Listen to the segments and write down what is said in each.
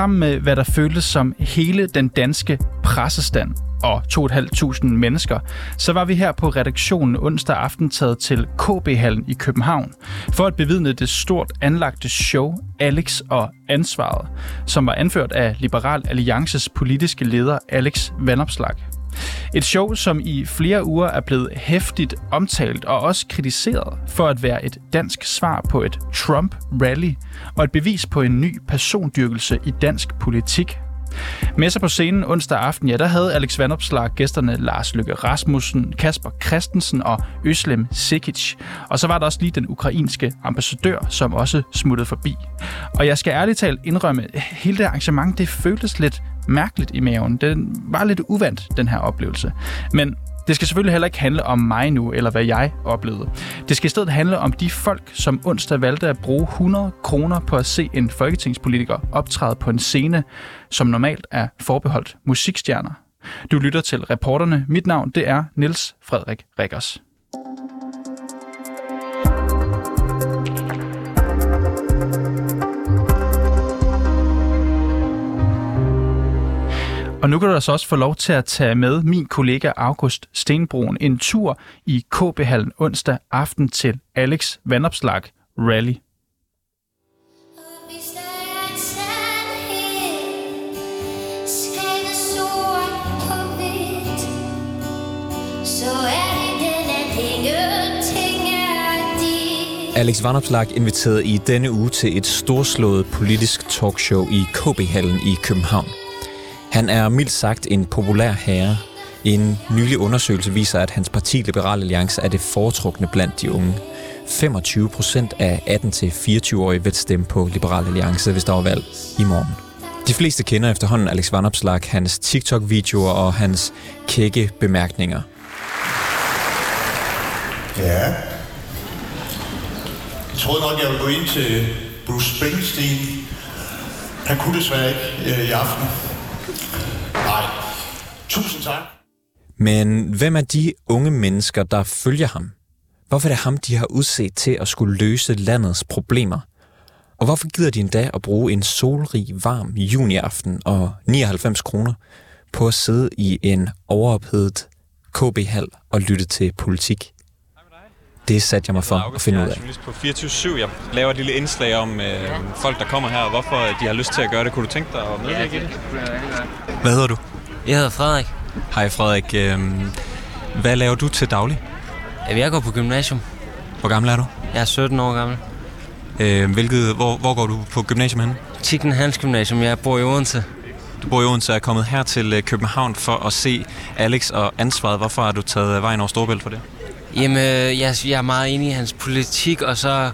Sammen med hvad der føltes som hele den danske pressestand og 2.500 mennesker, så var vi her på redaktionen onsdag aften taget til KB-hallen i København for at bevidne det stort anlagte show Alex og Ansvaret, som var anført af Liberal Alliances politiske leder Alex Vandopslag. Et show, som i flere uger er blevet hæftigt omtalt og også kritiseret for at være et dansk svar på et Trump-rally og et bevis på en ny persondyrkelse i dansk politik. Med sig på scenen onsdag aften, ja, der havde Alex Vandopslag gæsterne Lars Lykke Rasmussen, Kasper Christensen og Øslem Sikic. Og så var der også lige den ukrainske ambassadør, som også smuttede forbi. Og jeg skal ærligt talt indrømme, hele det arrangement, det føltes lidt mærkeligt i maven. Den var lidt uvandt, den her oplevelse. Men det skal selvfølgelig heller ikke handle om mig nu, eller hvad jeg oplevede. Det skal i stedet handle om de folk, som onsdag valgte at bruge 100 kroner på at se en folketingspolitiker optræde på en scene, som normalt er forbeholdt musikstjerner. Du lytter til reporterne. Mit navn det er Niels Frederik Rikkers. Og nu kan du altså også få lov til at tage med min kollega August Stenbroen en tur i KB-hallen onsdag aften til Alex Vandopslag Rally. Alex Vanopslag inviteret i denne uge til et storslået politisk talkshow i KB-hallen i København. Han er mildt sagt en populær herre. En nylig undersøgelse viser, at hans parti Liberal Alliance er det foretrukne blandt de unge. 25 procent af 18-24-årige vil stemme på Liberal Alliance, hvis der var valg i morgen. De fleste kender efterhånden Alex Van Opslag, hans TikTok-videoer og hans kække bemærkninger. Ja. Jeg troede nok, jeg ville gå ind til Bruce Springsteen. Han kunne desværre ikke øh, i aften. Tusind tak. Men hvem er de unge mennesker, der følger ham? Hvorfor er det ham, de har udset til at skulle løse landets problemer? Og hvorfor gider de endda at bruge en solrig, varm juniaften og 99 kroner på at sidde i en overophedet KB-hal og lytte til politik? Det satte jeg mig for at finde ud af. Jeg er på 24 Jeg laver et lille indslag om øh, folk, der kommer her, og hvorfor de har lyst til at gøre det. Kunne du tænke dig at medvirke i det? Hvad hedder du? Jeg hedder Frederik. Hej Frederik. Øh, hvad laver du til daglig? Jeg går på gymnasium. Hvor gammel er du? Jeg er 17 år gammel. Øh, hvilket, hvor, hvor går du på gymnasium henne? Tikken Hans Gymnasium. Jeg bor i Odense. Du bor i Odense og er kommet her til øh, København for at se Alex og ansvaret. Hvorfor har du taget vejen over Storbælt for det? Jamen, øh, jeg, jeg er meget enig i hans politik, og så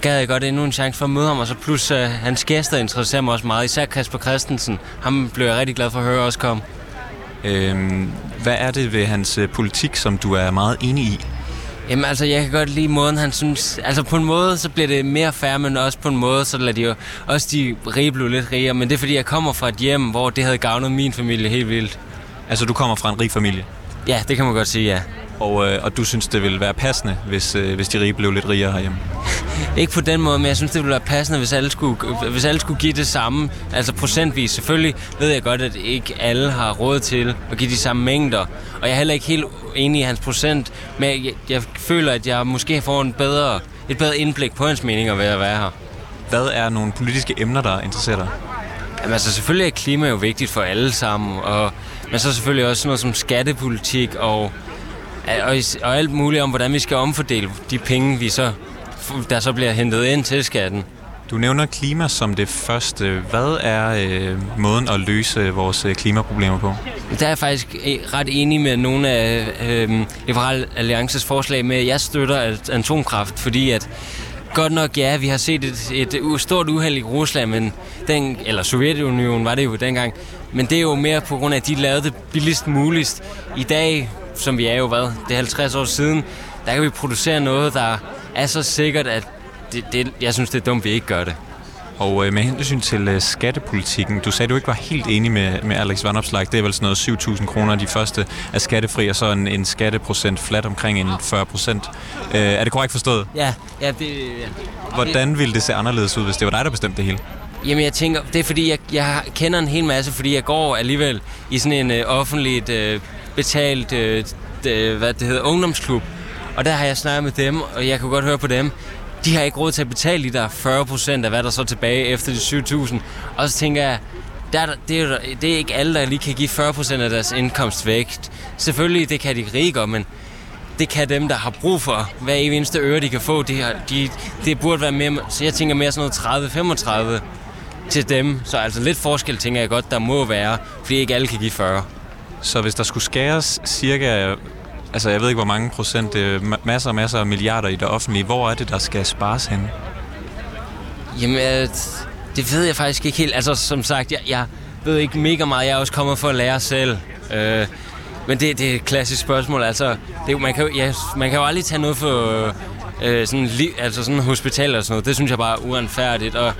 gad jeg godt endnu en chance for at møde ham, og så plus uh, hans gæster interesserer mig også meget, især Kasper Christensen. Ham blev jeg rigtig glad for at høre også komme. Øhm, hvad er det ved hans uh, politik, som du er meget enig i? Jamen altså, jeg kan godt lide måden, han synes... Altså på en måde, så bliver det mere fair, men også på en måde, så lader de jo også de rige blive lidt rigere. Men det er fordi, jeg kommer fra et hjem, hvor det havde gavnet min familie helt vildt. Altså, du kommer fra en rig familie? Ja, det kan man godt sige, ja. Og, øh, og du synes, det ville være passende, hvis, øh, hvis de rige blev lidt rigere herhjemme? Ikke på den måde, men jeg synes, det ville være passende, hvis alle skulle, hvis alle skulle give det samme, altså procentvis. Selvfølgelig ved jeg godt, at ikke alle har råd til at give de samme mængder. Og jeg er heller ikke helt enig i hans procent, men jeg, jeg føler, at jeg måske får en bedre, et bedre indblik på hans meninger ved at være her. Hvad er nogle politiske emner, der interesserer dig? Jamen altså selvfølgelig er klima jo vigtigt for alle sammen, og, men så selvfølgelig også noget som skattepolitik og og, og alt muligt om, hvordan vi skal omfordele de penge, vi så, der så bliver hentet ind til skatten. Du nævner klima som det første. Hvad er øh, måden at løse vores øh, klimaproblemer på? Der er jeg faktisk øh, ret enig med nogle af øh, Liberal Alliances forslag med, at jeg støtter atomkraft, fordi at godt nok, ja, vi har set et, et stort uheld i Rusland, men den, eller Sovjetunionen var det jo dengang, men det er jo mere på grund af, at de lavede det billigst muligt. I dag som vi er jo, hvad, det er 50 år siden, der kan vi producere noget, der er så sikkert, at det, det, jeg synes, det er dumt, vi ikke gør det. Og øh, med hensyn til øh, skattepolitikken, du sagde, du ikke var helt enig med, med Alex Van Opslag. Det er vel sådan noget 7.000 kroner, de første er skattefri, og så en, en skatteprocent flat omkring en 40 procent. Øh, er det korrekt forstået? Ja. ja, det, ja. Hvordan ville det se anderledes ud, hvis det var dig, der bestemte det hele? Jamen jeg tænker, det er fordi, jeg, jeg kender en hel masse, fordi jeg går alligevel i sådan en øh, offentligt øh, betalt, øh, det, hvad det hedder, ungdomsklub. Og der har jeg snakket med dem, og jeg kunne godt høre på dem, de har ikke råd til at betale de der 40 procent af, hvad der så er tilbage efter de 7.000. Og så tænker jeg, der, det, er, det er ikke alle, der lige kan give 40 procent af deres indkomst væk. Selvfølgelig, det kan de rige men det kan dem, der har brug for hver eneste øre, de kan få. Det, har, de, det burde være mere, så jeg tænker mere sådan noget 30-35 til dem. Så altså lidt forskel tænker jeg godt, der må være, fordi ikke alle kan give 40. Så hvis der skulle skæres cirka, altså jeg ved ikke hvor mange procent, masser og masser af milliarder i det offentlige, hvor er det, der skal spares hen? Jamen, øh, det ved jeg faktisk ikke helt. Altså som sagt, jeg, jeg ved ikke mega meget. Jeg er også kommet for at lære selv. Øh, men det, det er et klassisk spørgsmål. Altså, det, man, kan, ja, man kan jo aldrig tage noget for øh, sådan, altså sådan hospital og sådan noget. Det synes jeg bare er uanfærdigt. Og,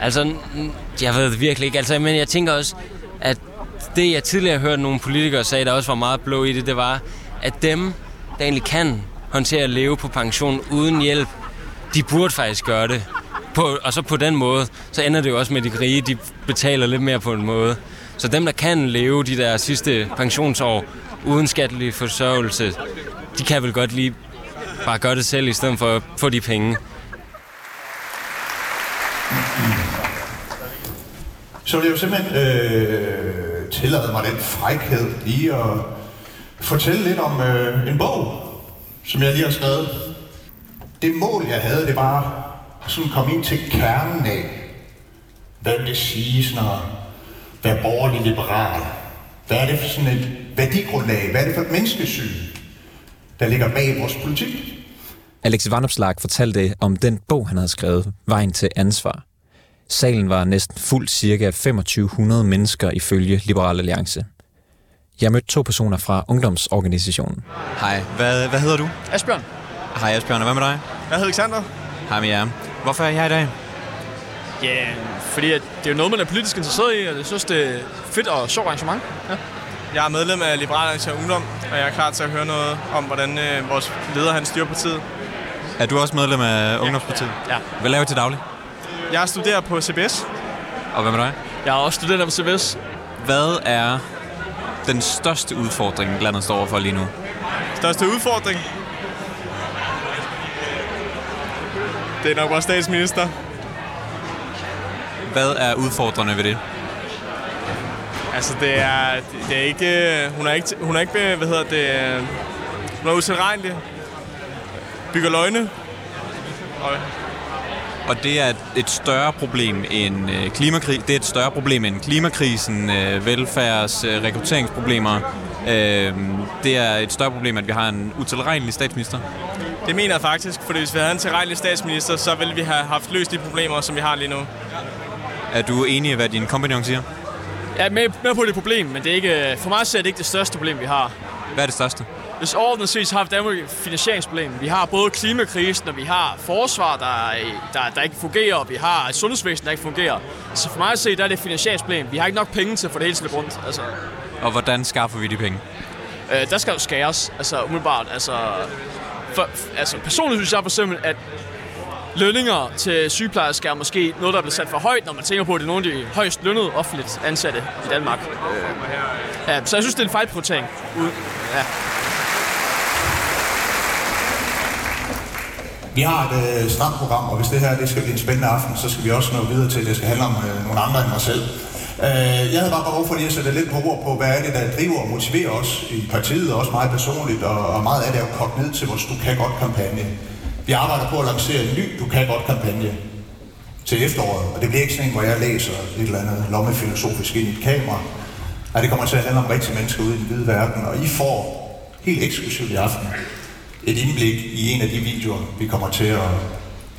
altså, jeg ved det virkelig ikke. Altså, men jeg tænker også, det jeg tidligere hørte nogle politikere sige, der også var meget blå i det, det var, at dem, der egentlig kan håndtere at leve på pension uden hjælp, de burde faktisk gøre det. På, og så på den måde, så ender det jo også med, at de rige, de betaler lidt mere på en måde. Så dem, der kan leve de der sidste pensionsår uden skattelig forsørgelse, de kan vel godt lige bare gøre det selv, i stedet for at få de penge. Så vil jeg jo simpelthen øh, tillade mig den frækhed lige at fortælle lidt om øh, en bog, som jeg lige har skrevet. Det mål, jeg havde, det var sådan komme ind til kernen af, hvad det siges, når være borgerlig liberal? Hvad er det for sådan et værdigrundlag? Hvad er det for et menneskesyn, der ligger bag vores politik? Alex Vanopslag fortalte om den bog, han havde skrevet, Vejen til ansvar. Salen var næsten fuld cirka 2500 mennesker ifølge Liberal Alliance. Jeg mødte to personer fra ungdomsorganisationen. Hej, hvad, hvad hedder du? Asbjørn. Hej Asbjørn, og hvad med dig? Jeg hedder Alexander. Hej med jer. Hvorfor er I her i dag? Ja, yeah, fordi at det er jo noget, man er politisk interesseret i, og jeg synes, det er fedt og sjovt arrangement. Ja. Jeg er medlem af Liberal Alliance Ungdom, og jeg er klar til at høre noget om, hvordan øh, vores leder han styrer partiet. Er du også medlem af Ungdomspartiet? Ja. Hvad laver du til daglig? Jeg studerer på CBS. Og hvad med dig? Jeg er også student på CBS. Hvad er den største udfordring, landet står overfor lige nu? Største udfordring? Det er nok vores statsminister. Hvad er udfordrende ved det? Altså, det er, det er ikke... Hun er ikke, hun er ikke hvad hedder det... Hun er utilregnelig. Bygger løgne. Og, og det er et større problem end øh, klimakrig. Det er et større problem end klimakrisen, øh, velfærds, øh, rekrutteringsproblemer. Øh, det er et større problem, at vi har en utilregnelig statsminister. Det mener jeg faktisk, for hvis vi havde en tilregnelig statsminister, så ville vi have haft løst de problemer, som vi har lige nu. Er du enig i, hvad din kompagnon siger? Jeg er med, med på det problem, men det er ikke, for mig er det ikke det største problem, vi har. Hvad er det største? Hvis overordnet set har Danmark et finansieringsproblem. Vi har både klimakrisen, og vi har forsvar, der, der, der ikke fungerer, og vi har et sundhedsvæsen, der ikke fungerer. Så for mig at se, der er det et finansieringsproblem. Vi har ikke nok penge til at få det hele til rundt. Altså. Og hvordan skaffer vi de penge? Øh, der skal jo skæres, altså umiddelbart. Altså, for, altså personligt synes jeg for eksempel, at lønninger til sygeplejersker er måske noget, der bliver sat for højt, når man tænker på, at det er nogle af de højst lønnede offentligt ansatte i Danmark. Øh, ja, så jeg synes, det er en fejlprioritering. Ja. Vi har et øh, stramt program, og hvis det her det skal blive en spændende aften, så skal vi også nå videre til, at det skal handle om øh, nogle andre end mig selv. Øh, jeg havde bare behov for lige at sætte lidt på ord på, hvad er det, der driver og motiverer os i partiet, og også meget personligt, og, og meget af det er jo kogt ned til vores Du kan godt kampagne. Vi arbejder på at lancere en ny Du kan godt kampagne til efteråret, og det bliver ikke sådan hvor jeg læser et eller andet lommefilosofisk ind i et kamera. Nej, det kommer til at handle om rigtige mennesker ude i den hvide verden, og I får helt eksklusivt i aften et indblik i en af de videoer, vi kommer til at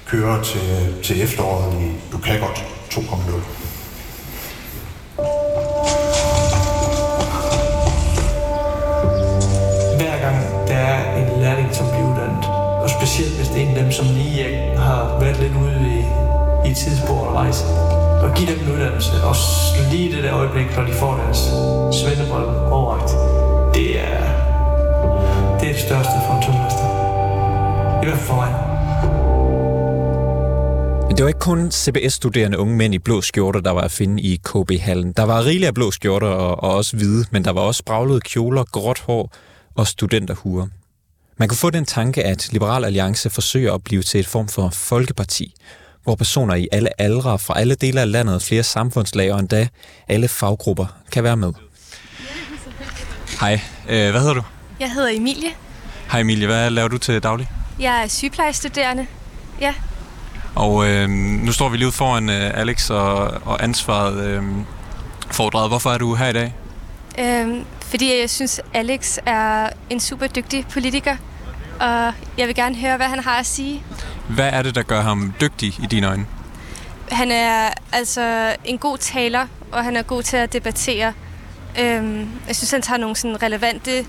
køre til, til efteråret i Du kan godt 2.0. Hver gang der er en lærling, som bliver uddannet, og specielt hvis det er en af dem, som lige øh, har været lidt ude i, i et tidsspor og rejse, og give dem en uddannelse, og lige det der øjeblik, når de får deres svendebrev overragt, det er, det er det største for en tømmermester. I hvert fald for mig. Men det var ikke kun CBS-studerende unge mænd i blå skjorter, der var at finde i KB-hallen. Der var rigeligt af blå skjorter og, og også hvide, men der var også spraglede kjoler, gråt hår og studenterhuer. Man kunne få den tanke, at Liberal Alliance forsøger at blive til et form for folkeparti, hvor personer i alle aldre fra alle dele af landet, flere samfundslag og endda alle faggrupper kan være med. Hej, øh, hvad hedder du? Jeg hedder Emilie. Hej Emilie, hvad laver du til daglig? Jeg er sygeplejestuderende. Ja. Og øh, nu står vi lige ud foran øh, Alex og, og ansvaret øh, foredraget. Hvorfor er du her i dag? Øhm, fordi jeg synes, Alex er en super dygtig politiker, og jeg vil gerne høre, hvad han har at sige. Hvad er det, der gør ham dygtig i dine øjne? Han er altså en god taler, og han er god til at debattere. Øhm, jeg synes, han tager nogle sådan relevante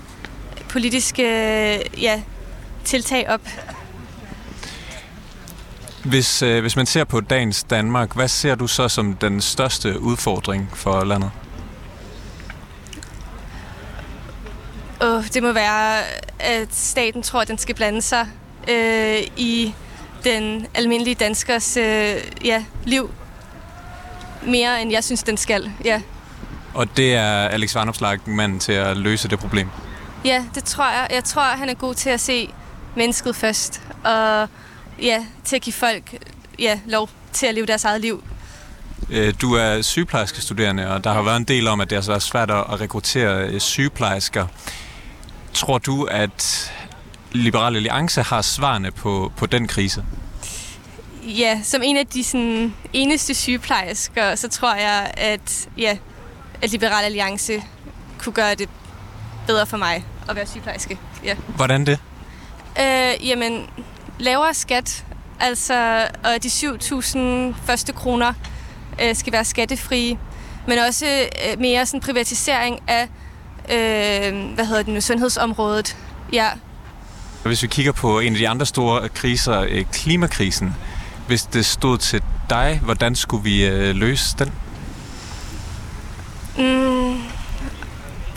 politiske ja, tiltag op. Hvis, øh, hvis man ser på dagens Danmark, hvad ser du så som den største udfordring for landet? Oh, det må være, at staten tror, at den skal blande sig øh, i den almindelige danskers øh, ja, liv mere, end jeg synes, den skal. Ja. Og det er Alex Varnopslag manden til at løse det problem? Ja, det tror jeg. Jeg tror, han er god til at se mennesket først, og ja, til at give folk ja, lov til at leve deres eget liv. Øh, du er sygeplejerske studerende, og der har været en del om, at det har været svært at rekruttere øh, sygeplejersker. Tror du, at Liberal Alliance har svarene på, på den krise? Ja, som en af de sådan, eneste sygeplejersker, så tror jeg, at, ja, at Liberal Alliance kunne gøre det bedre for mig at være sygeplejerske. Ja. Hvordan det? Øh, jamen, lavere skat, altså, og de 7.000 første kroner øh, skal være skattefrie, men også øh, mere sådan privatisering af, øh, hvad hedder det nu, sundhedsområdet. Ja. Hvis vi kigger på en af de andre store kriser, øh, klimakrisen, hvis det stod til dig, hvordan skulle vi øh, løse den? Mm,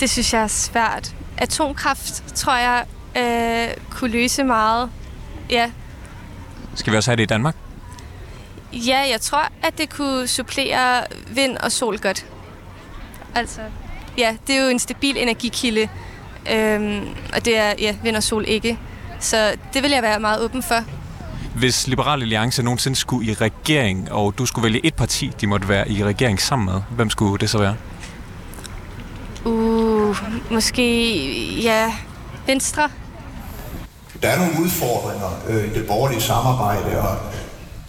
det synes jeg er svært. Atomkraft, tror jeg, øh, kunne løse meget. Ja. Skal vi også have det i Danmark? Ja, jeg tror, at det kunne supplere vind og sol godt. Altså, ja, det er jo en stabil energikilde, øhm, og det er ja, vind og sol ikke. Så det vil jeg være meget åben for. Hvis Liberal Alliance nogensinde skulle i regering, og du skulle vælge et parti, de måtte være i regering sammen med, hvem skulle det så være? Uh, måske, ja, Venstre. Der er nogle udfordringer øh, i det borgerlige samarbejde, og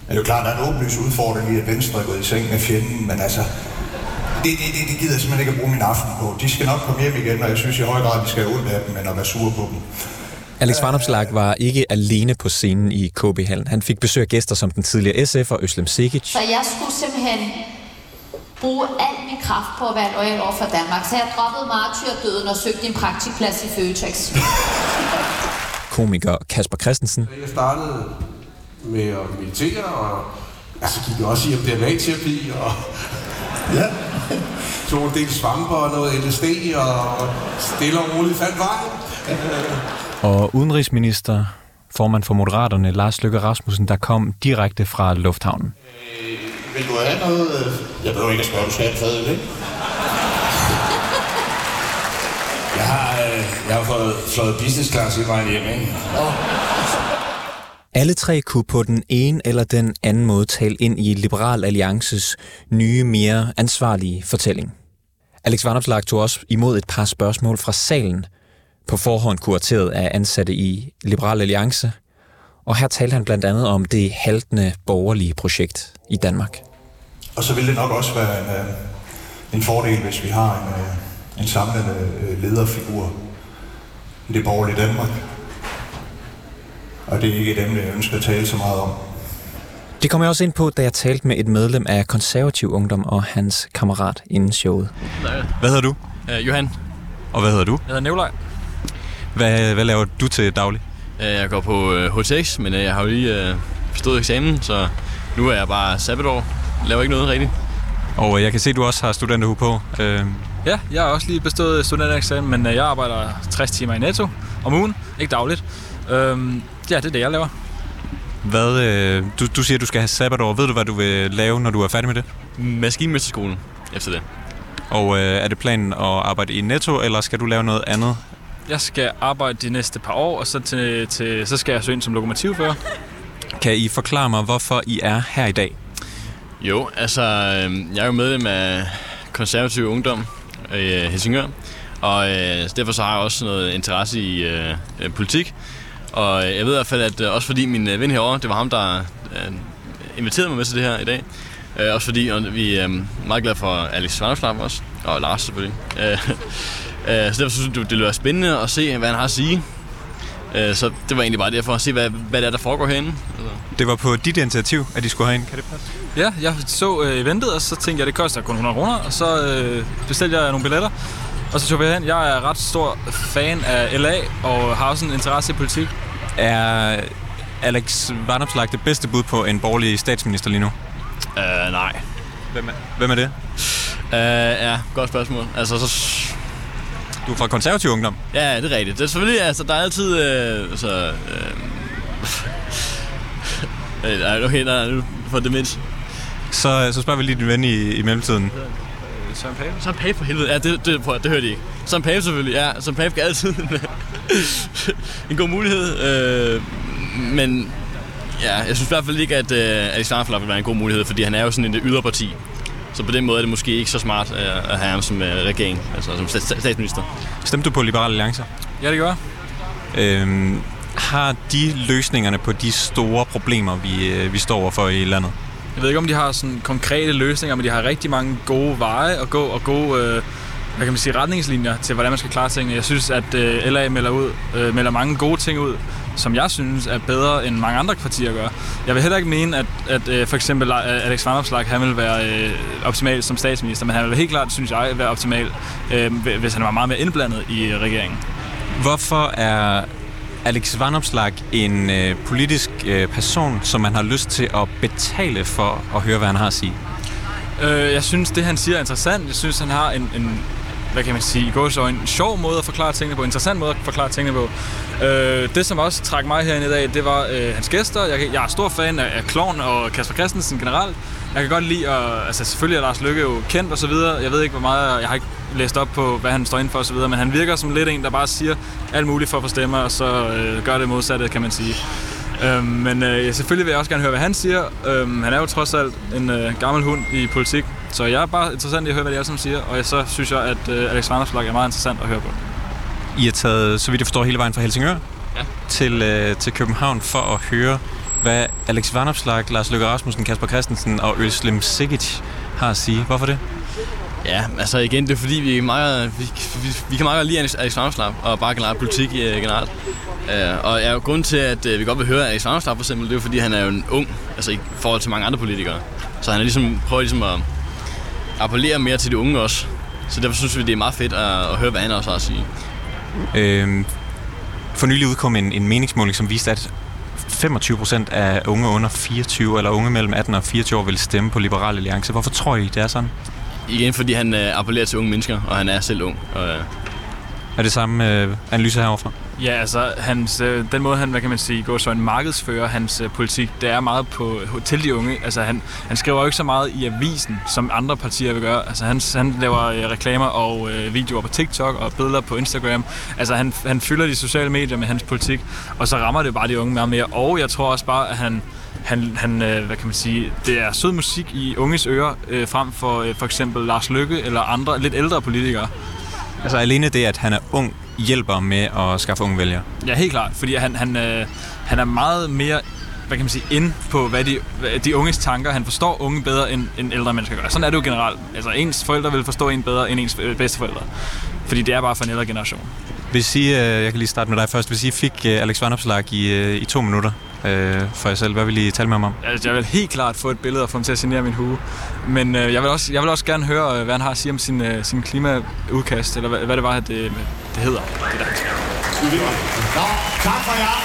det er jo klart, der er en åbenlys udfordring i, at Venstre er gået i seng med fjenden, men altså, det, det, det, det gider jeg simpelthen ikke at bruge min aften på. De skal nok komme hjem igen, og jeg synes i høj grad, at vi skal have ondt af dem, men at være sure på dem. Alex Varnopslag var ikke alene på scenen i KB-hallen. Han fik besøg af gæster som den tidligere SF og Øslem Sikic. Så jeg skulle simpelthen bruge al min kraft på at være lojal over for Danmark. Så jeg droppede martyrdøden og søgte en praktikplads i Føtex. Komiker Kasper Christensen. Jeg startede med at meditere, og altså gik jeg også i MDMA-terapi, og ja. tog en del svamper og noget LSD, og stille og roligt fandt vejen. Og udenrigsminister, formand for Moderaterne, Lars Løkke Rasmussen, der kom direkte fra lufthavnen. Vil du have noget? Jeg behøver ikke at spørge, du skal have en fadøl, ikke? Jeg har, øh, jeg har fået flået business class i vejen hjem, ikke? Oh. Alle tre kunne på den ene eller den anden måde tale ind i Liberal Alliances nye, mere ansvarlige fortælling. Alex Vanopslag tog også imod et par spørgsmål fra salen, på forhånd kurateret af ansatte i Liberal Alliance, og her talte han blandt andet om det haltende borgerlige projekt i Danmark. Og så vil det nok også være en, øh, en fordel, hvis vi har en, øh, en samlende øh, lederfigur i det borgerlige Danmark. Og det er ikke dem, jeg ønsker at tale så meget om. Det kommer jeg også ind på, da jeg talte med et medlem af konservativ ungdom og hans kammerat inden showet. Hvad hedder du? Uh, Johan. Og hvad hedder du? Jeg hedder Nevlej. Hvad, hvad laver du til daglig? Uh, jeg går på uh, HTX, men uh, jeg har jo lige uh, bestået eksamen, så nu er jeg bare sabbatår. Laver ikke noget rigtigt. Og jeg kan se, at du også har studenterhue på. Uh... Ja, jeg har også lige bestået studentereksamen, men uh, jeg arbejder 60 timer i netto om ugen. Ikke dagligt. Uh, ja, det er det, jeg laver. Hvad, øh, du, du siger, at du skal have sabbatår. Ved du, hvad du vil lave, når du er færdig med det? Maskinmesterskolen efter det. Og øh, er det planen at arbejde i Netto, eller skal du lave noget andet? Jeg skal arbejde de næste par år, og så, til, til, så skal jeg søge ind som lokomotivfører. Kan I forklare mig, hvorfor I er her i dag? Jo, altså, øhm, jeg er jo medlem af konservativ ungdom i øh, Helsingør, og øh, derfor så har jeg også noget interesse i øh, øh politik. Og øh, jeg ved i hvert fald, at øh, også fordi min øh, ven herovre, det var ham, der øh, inviterede mig med til det her i dag. Øh, også fordi og vi er meget glade for Alex Vanderslap også, og Lars selvfølgelig. Øh, øh, så derfor synes jeg, det lyder spændende at se, hvad han har at sige. Øh, så det var egentlig bare derfor at se, hvad, hvad det er, der foregår herinde. Altså. Det var på dit initiativ, at de skulle herind. Kan det passe? Ja, jeg så øh, eventet, og så tænkte jeg, at det koster kun 100 kroner, og så øh, bestilte jeg nogle billetter. Og så tog vi hen. Jeg er ret stor fan af LA, og har også en interesse i politik. Er Alex Vanopslagh det bedste bud på en borgerlig statsminister lige nu? Uh, nej. Hvem er, hvem er det? Uh, ja, godt spørgsmål. Altså, så... Du er fra konservativ ungdom? Ja, det er rigtigt. Det er selvfølgelig, altså, der er altid... Øh, så, øh, okay, der er nu for demens. Så, så spørger vi lige din ven i, i mellemtiden. Søren Pape? Søren Pape for helvede. Ja, det, det, prøv, det hørte I ikke. Søren Pape selvfølgelig. Ja, Søren Pape kan altid en god mulighed. Øh, men ja, jeg synes i hvert fald ikke, at øh, Alex Vanderflap vil være en god mulighed, fordi han er jo sådan en yderparti. Så på den måde er det måske ikke så smart at have ham som øh, regering, altså som statsminister. Stemte du på Liberale Alliance? Ja, det gør jeg. Øhm, har de løsningerne på de store problemer, vi, øh, vi står overfor i landet? Jeg ved ikke, om de har sådan konkrete løsninger, men de har rigtig mange gode veje at gå, og gode øh, hvad kan man sige, retningslinjer til, hvordan man skal klare tingene. Jeg synes, at øh, LA melder, ud, øh, melder mange gode ting ud, som jeg synes er bedre, end mange andre partier gør. Jeg vil heller ikke mene, at, at øh, for eksempel Alex Vanopslagh, han vil være øh, optimal som statsminister, men han vil helt klart, synes jeg, være optimal, øh, hvis han var meget mere indblandet i regeringen. Hvorfor er Alex Vanopslagh en øh, politisk øh, person, som man har lyst til at betale for at høre, hvad han har at sige? Øh, jeg synes, det han siger er interessant. Jeg synes, han har en, en hvad kan man sige, i så en sjov måde at forklare tingene på, en interessant måde at forklare tingene på. Øh, det, som også trak mig herind i dag, det var øh, hans gæster. Jeg, jeg er stor fan af, af Klovn og Kasper Christensen generelt. Jeg kan godt lide, at, altså selvfølgelig er Lars Lykke jo kendt og så videre. Jeg ved ikke, hvor meget, jeg har ikke læst op på, hvad han står ind for og så videre, men han virker som lidt en, der bare siger alt muligt for at få stemmer, og så øh, gør det modsatte, kan man sige. Øh, men øh, selvfølgelig vil jeg også gerne høre, hvad han siger. Øh, han er jo trods alt en øh, gammel hund i politik, så jeg er bare interessant i at høre, hvad de alle sammen siger, og så synes jeg, at øh, Alex Vandersblok er meget interessant at høre på. I er taget, så vidt jeg forstår, hele vejen fra Helsingør ja. til, øh, til København for at høre, hvad Alex Vanopslagh, Lars Løkke Rasmussen, Kasper Christensen og Øslem Sigic har at sige. Hvorfor det? Ja, altså igen, det er fordi, vi, er meget, vi, vi, vi kan meget godt lide Alex Vanopslagh og bare generelt politik uh, generelt. Uh, og ja, grunden til, at uh, vi godt vil høre Alex Vanopslagh for eksempel, det er fordi, han er jo en ung, altså i forhold til mange andre politikere. Så han er ligesom, prøver ligesom at appellere mere til de unge også. Så derfor synes vi, det er meget fedt at, at høre, hvad han også har at sige. Øhm, for nylig udkom en, en meningsmåling, som viste, at 25 procent af unge under 24, eller unge mellem 18 og 24 år, vil stemme på Liberal Alliance. Hvorfor tror I, det er sådan? Igen, fordi han øh, appellerer til unge mennesker, og han er selv ung. Og, øh. Er det samme øh, analyse heroverfra? Ja, altså hans, øh, den måde, han, hvad kan man sige, går så en markedsfører hans øh, politik, det er meget på, øh, til de unge. Altså han, han skriver jo ikke så meget i avisen, som andre partier vil gøre. Altså han, han laver øh, reklamer og øh, videoer på TikTok og billeder på Instagram. Altså han, han fylder de sociale medier med hans politik, og så rammer det bare de unge meget mere. Og jeg tror også bare, at han, han, han øh, hvad kan man sige, det er sød musik i unges ører, øh, frem for øh, for eksempel Lars Lykke eller andre lidt ældre politikere. Altså alene det, at han er ung, hjælper med at skaffe unge vælgere? Ja, helt klart, fordi han, han, øh, han er meget mere hvad kan man sige, ind på hvad de, hvad de unges tanker. Han forstår unge bedre, end, end ældre mennesker gør. Sådan er det jo generelt. Altså, ens forældre vil forstå en bedre, end ens bedsteforældre. Fordi det er bare for en ældre generation. Hvis I, øh, jeg kan lige starte med dig først. Hvis I fik øh, Alex Vanopslag i, øh, i to minutter øh, for jer selv, hvad vil I tale med ham om? Altså, jeg vil helt klart få et billede og få ham til at signere min hue. Men øh, jeg, vil også, jeg vil også gerne høre, øh, hvad han har at sige om sin, øh, sin klimaudkast, eller hvad, hvad det var, det, det hedder. Det der. Nå, tak for jer.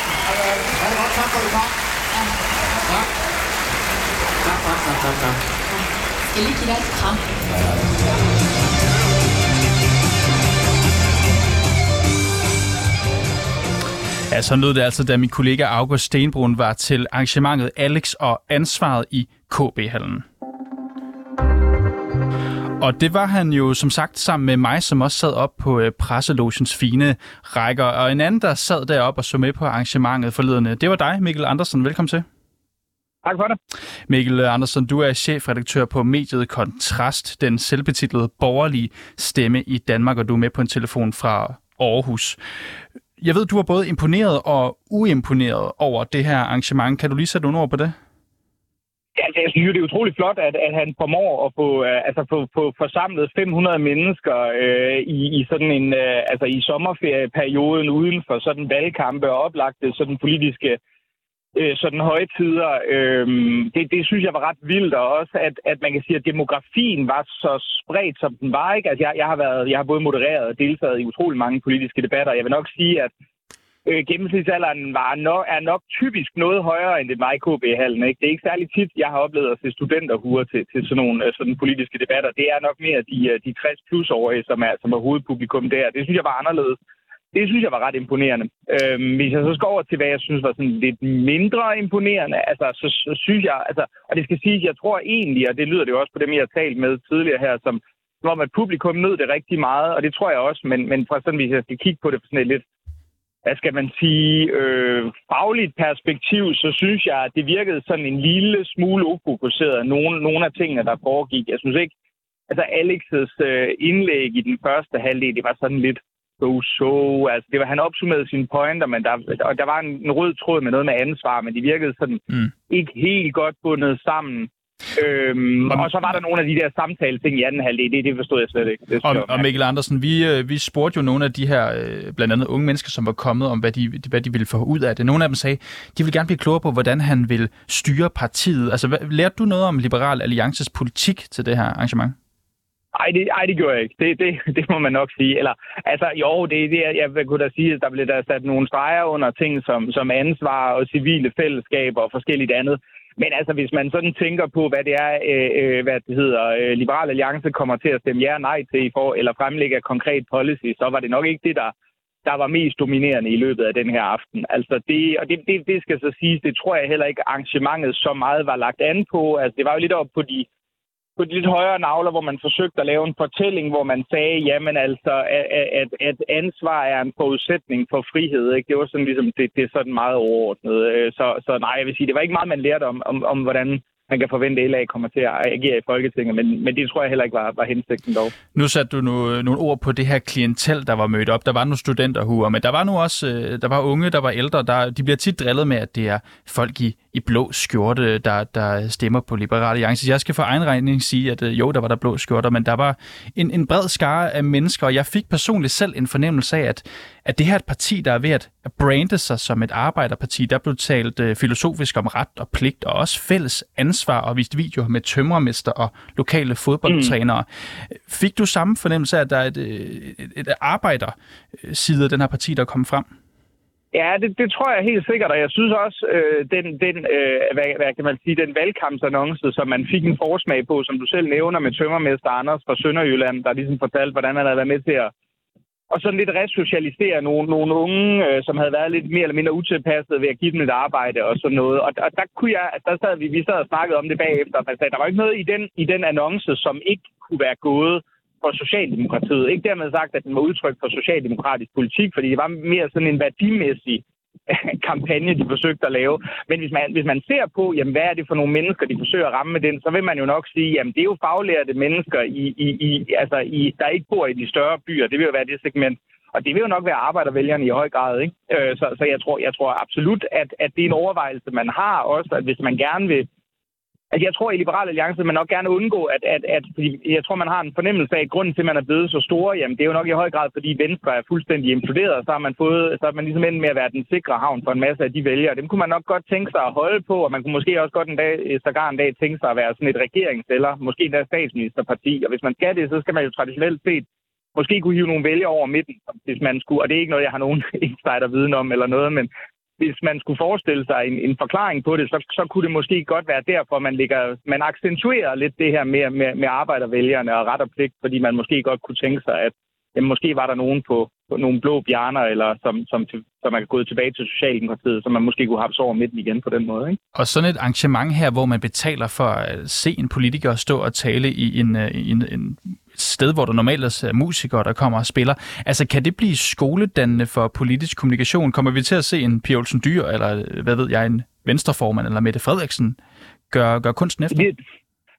Er det godt? Tak for, du kom. Tak. Tak, tak, tak, tak, tak. Jeg lige give dig et kram. Ja, så lød det altså, da min kollega August Stenbrun var til arrangementet Alex og ansvaret i KB-hallen. Og det var han jo som sagt sammen med mig, som også sad op på øh, presselogens fine rækker. Og en anden, der sad deroppe og så med på arrangementet forledende, det var dig, Mikkel Andersen. Velkommen til. Tak for det. Mikkel Andersen, du er chefredaktør på mediet Kontrast, den selvbetitlede borgerlige stemme i Danmark, og du er med på en telefon fra Aarhus. Jeg ved, du var både imponeret og uimponeret over det her arrangement. Kan du lige sætte nogle ord på det? Ja, altså, jeg synes det er utroligt flot, at, at han formår at få, øh, altså, få, få forsamlet 500 mennesker øh, i, i sådan en, øh, altså i sommerferieperioden uden for sådan valgkampe og oplagte sådan politiske uh, sådan højtider. øh, øhm, det, det synes jeg var ret vildt, og også at, at man kan sige, at demografien var så spredt, som den var. Ikke? Altså, jeg, jeg, har været, jeg har både modereret og deltaget i utrolig mange politiske debatter. Jeg vil nok sige, at øh, gennemsnitsalderen var nok, er nok typisk noget højere end det var i KB-hallen. Ikke? Det er ikke særlig tit, jeg har oplevet at se studenterhuer til, til sådan nogle øh, sådan politiske debatter. Det er nok mere de, øh, de 60-plus-årige, som er, som er hovedpublikum der. Det synes jeg var anderledes. Det synes jeg var ret imponerende. Øhm, hvis jeg så skal over til, hvad jeg synes var sådan lidt mindre imponerende, altså, så, så synes jeg, altså, og det skal siges, jeg tror egentlig, og det lyder det jo også på dem, jeg har talt med tidligere her, som, som om, at publikum nød det rigtig meget, og det tror jeg også, men, men fra sådan, hvis jeg skal kigge på det for sådan et lidt hvad skal man sige, øh, fagligt perspektiv, så synes jeg, at det virkede sådan en lille smule ufokuseret, nogle, nogle af tingene, der foregik. Jeg synes ikke, altså Alex's øh, indlæg i den første halvdel, det var sådan lidt so-so. Altså, det var, han opsummerede sine pointer, men der, og der var en, en rød tråd med noget med ansvar, men de virkede sådan mm. ikke helt godt bundet sammen. Øhm, og, og så var der nogle af de der samtale ting i anden halvdel, det, det forstod jeg slet ikke. Det og, og Mikkel Andersen, vi, øh, vi spurgte jo nogle af de her, øh, blandt andet unge mennesker, som var kommet, om hvad de, hvad de ville få ud af det. Nogle af dem sagde, de ville gerne blive klogere på, hvordan han vil styre partiet. Altså, hvad, lærte du noget om Liberal Alliances politik til det her arrangement? Ej det, ej, det gjorde jeg ikke. Det, det, det må man nok sige. Eller, altså, jo, det, det, jeg kunne da sige, at der blev der sat nogle streger under ting som, som ansvar og civile fællesskaber og forskelligt andet. Men altså, hvis man sådan tænker på, hvad det er, øh, øh, hvad det hedder, øh, Liberal Alliance kommer til at stemme ja og nej til, for, eller fremlægge konkret policy, så var det nok ikke det, der, der var mest dominerende i løbet af den her aften. Altså det, og det, det, det skal så siges, det tror jeg heller ikke arrangementet så meget var lagt an på. Altså det var jo lidt op på de på de lidt højere navler, hvor man forsøgte at lave en fortælling, hvor man sagde, jamen altså, at, at, at ansvar er en forudsætning for frihed. Ikke? Det var sådan ligesom, det, det er sådan meget overordnet. Øh, så, så nej, jeg vil sige, det var ikke meget, man lærte om, om, om hvordan man kan forvente, at LA kommer til at agere i Folketinget, men, men det tror jeg heller ikke var, var hensigten dog. Nu satte du nu, øh, nogle ord på det her klientel, der var mødt op. Der var nogle studenterhuer, men der var nu også øh, der var unge, der var ældre. Der, de bliver tit drillet med, at det er folk i, i blå skjorte, der, der stemmer på Liberale Alliance. Jeg skal for egen regning sige, at øh, jo, der var der blå skjorter, men der var en, en bred skare af mennesker, og jeg fik personligt selv en fornemmelse af, at, at det her er et parti, der er ved at brande sig som et arbejderparti. Der blev talt øh, filosofisk om ret og pligt, og også fælles ansvar, og vist videoer med tømmermester og lokale fodboldtrænere. Mm. Fik du samme fornemmelse af, at der er et, et, et arbejderside af den her parti, der er kommet frem? Ja, det, det tror jeg helt sikkert, og jeg synes også, øh, den, den, øh, hvad, hvad kan man sige, den valgkampsannonce, som man fik en forsmag på, som du selv nævner med tømmermester Anders fra Sønderjylland, der ligesom fortalte, hvordan han havde været med til at og sådan lidt resocialisere nogle, nogle unge, øh, som havde været lidt mere eller mindre utilpasset ved at give dem et arbejde og sådan noget. Og, og der kunne jeg, der sad vi, vi sad og snakkede om det bagefter, og man sagde, der var ikke noget i den, i den annonce, som ikke kunne være gået for Socialdemokratiet. Ikke dermed sagt, at den var udtryk for socialdemokratisk politik, fordi det var mere sådan en værdimæssig kampagne, de forsøgte at lave. Men hvis man, hvis man ser på, jamen, hvad er det for nogle mennesker, de forsøger at ramme med den, så vil man jo nok sige, jamen det er jo faglærte mennesker, i, i, i, altså, i, der ikke bor i de større byer. Det vil jo være det segment. Og det vil jo nok være arbejdervælgerne i høj grad. Ikke? Øh, så så jeg, tror, jeg tror absolut, at, at det er en overvejelse, man har også, at hvis man gerne vil Altså, jeg tror, i Liberal Alliance man nok gerne undgå, at, at, at fordi jeg tror, man har en fornemmelse af, at grunden til, at man er blevet så store, jamen, det er jo nok i høj grad, fordi Venstre er fuldstændig imploderet, og så har man, fået, så har man ligesom endt med at være den sikre havn for en masse af de vælgere. Dem kunne man nok godt tænke sig at holde på, og man kunne måske også godt en dag, sågar en dag tænke sig at være sådan et regerings- eller måske endda statsministerparti. Og hvis man skal det, så skal man jo traditionelt set måske kunne hive nogle vælgere over midten, hvis man skulle, og det er ikke noget, jeg har nogen insider-viden om eller noget, men hvis man skulle forestille sig en, en forklaring på det, så, så kunne det måske godt være derfor, man, ligger, man accentuerer lidt det her med, med, med arbejdervælgerne og ret og pligt, fordi man måske godt kunne tænke sig, at jamen, måske var der nogen på, på nogle blå bjerner, eller som, som, som er gået tilbage til Socialdemokratiet, som man måske kunne have over midten igen på den måde. Ikke? Og sådan et arrangement her, hvor man betaler for at se en politiker stå og tale i en, øh, en, en sted, hvor der normalt er musikere, der kommer og spiller. Altså, kan det blive skoledannende for politisk kommunikation? Kommer vi til at se en Pia Olsen Dyr, eller øh, hvad ved jeg, en venstreformand, eller Mette Frederiksen, gøre, gør kunsten efter? Det,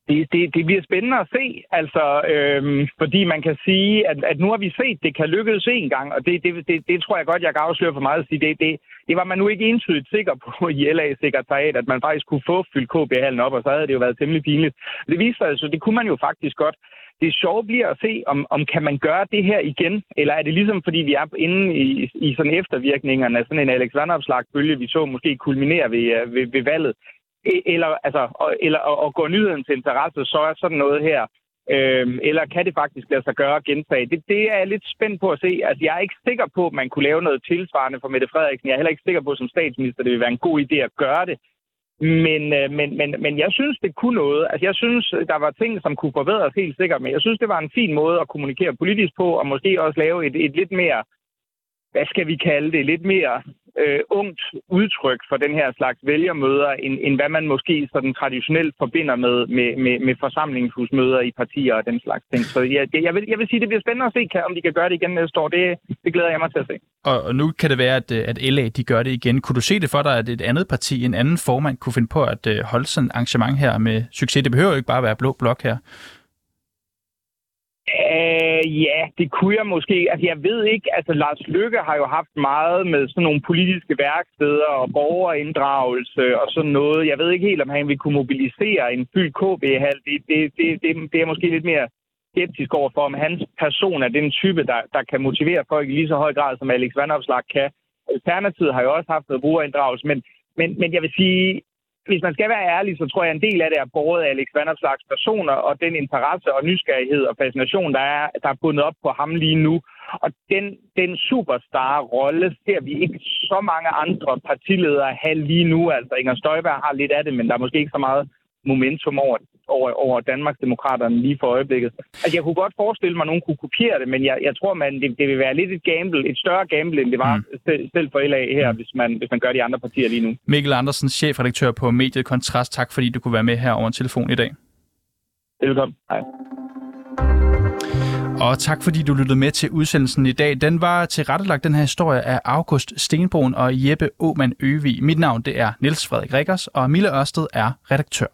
det, det, det bliver spændende at se, altså, øhm, fordi man kan sige, at, at nu har vi set, det kan lykkes en gang, og det, det, det, det tror jeg godt, jeg kan afsløre for meget at sige. Det, det, det var man nu ikke entydigt sikker på i LA-sekretariat, at man faktisk kunne få fyldt KB-hallen op, og så havde det jo været temmelig pinligt. Det viser sig, altså, det kunne man jo faktisk godt. Det sjove bliver at se, om, om kan man gøre det her igen, eller er det ligesom, fordi vi er inde i, i sådan eftervirkningerne af sådan en Alex bølge, vi så måske kulminere ved, øh, ved, ved valget, e, eller, altså, eller at gå nyheden til interesse, så er sådan noget her. Øhm, eller kan det faktisk lade sig gøre gentage? Det, det er jeg lidt spændt på at se. Altså, jeg er ikke sikker på, at man kunne lave noget tilsvarende for Mette Frederiksen. Jeg er heller ikke sikker på, som statsminister, det vil være en god idé at gøre det. Men, øh, men, men, men jeg synes, det kunne noget. Altså, jeg synes, der var ting, som kunne forbedres helt sikkert, men jeg synes, det var en fin måde at kommunikere politisk på, og måske også lave et, et lidt mere, hvad skal vi kalde det, lidt mere øh, ungt udtryk for den her slags vælgermøder, end, end hvad man måske sådan traditionelt forbinder med, med, med, med forsamlingshusmøder i partier og den slags ting. Så jeg, jeg, vil, jeg vil sige, det bliver spændende at se, kan, om de kan gøre det igen næste år. Det, det glæder jeg mig til at se. Og, og nu kan det være, at, øh, at LA de gør det igen. Kunne du se det for dig, at et andet parti, en anden formand, kunne finde på at øh, holde sådan et arrangement her med succes? Det behøver jo ikke bare være blå blok her. Uh, ja, det kunne jeg måske. Altså, jeg ved ikke. Altså, Lars Lykke har jo haft meget med sådan nogle politiske værksteder og borgerinddragelse og sådan noget. Jeg ved ikke helt, om han vil kunne mobilisere en fyldt KB-hal. Det, det, det, det, det er måske lidt mere skeptisk over for, om hans person er den type, der, der kan motivere folk i lige så høj grad, som Alex Vandopslag kan. Alternativet har jo også haft noget brugerinddragelse, men, men, men jeg vil sige, hvis man skal være ærlig, så tror jeg, at en del af det er båret af Alex Vanderslags personer og den interesse og nysgerrighed og fascination, der er, der er bundet op på ham lige nu. Og den, den superstar-rolle ser vi ikke så mange andre partiledere have lige nu. Altså Inger Støjberg har lidt af det, men der er måske ikke så meget momentum over, over, over Danmarksdemokraterne lige for øjeblikket. Altså, jeg kunne godt forestille mig, at nogen kunne kopiere det, men jeg, jeg tror, man, det, det vil være lidt et gamble, et større gamble, end det var mm. selv, selv for LA her, hvis man, hvis man gør de andre partier lige nu. Mikkel Andersen, chefredaktør på Mediet Kontrast. Tak, fordi du kunne være med her over telefon i dag. Velkommen. Hej. Og tak fordi du lyttede med til udsendelsen i dag. Den var tilrettelagt, den her historie, af August Stenbrun og Jeppe Åman Øvig. Mit navn det er Niels Frederik Rikkers, og Mille Ørsted er redaktør.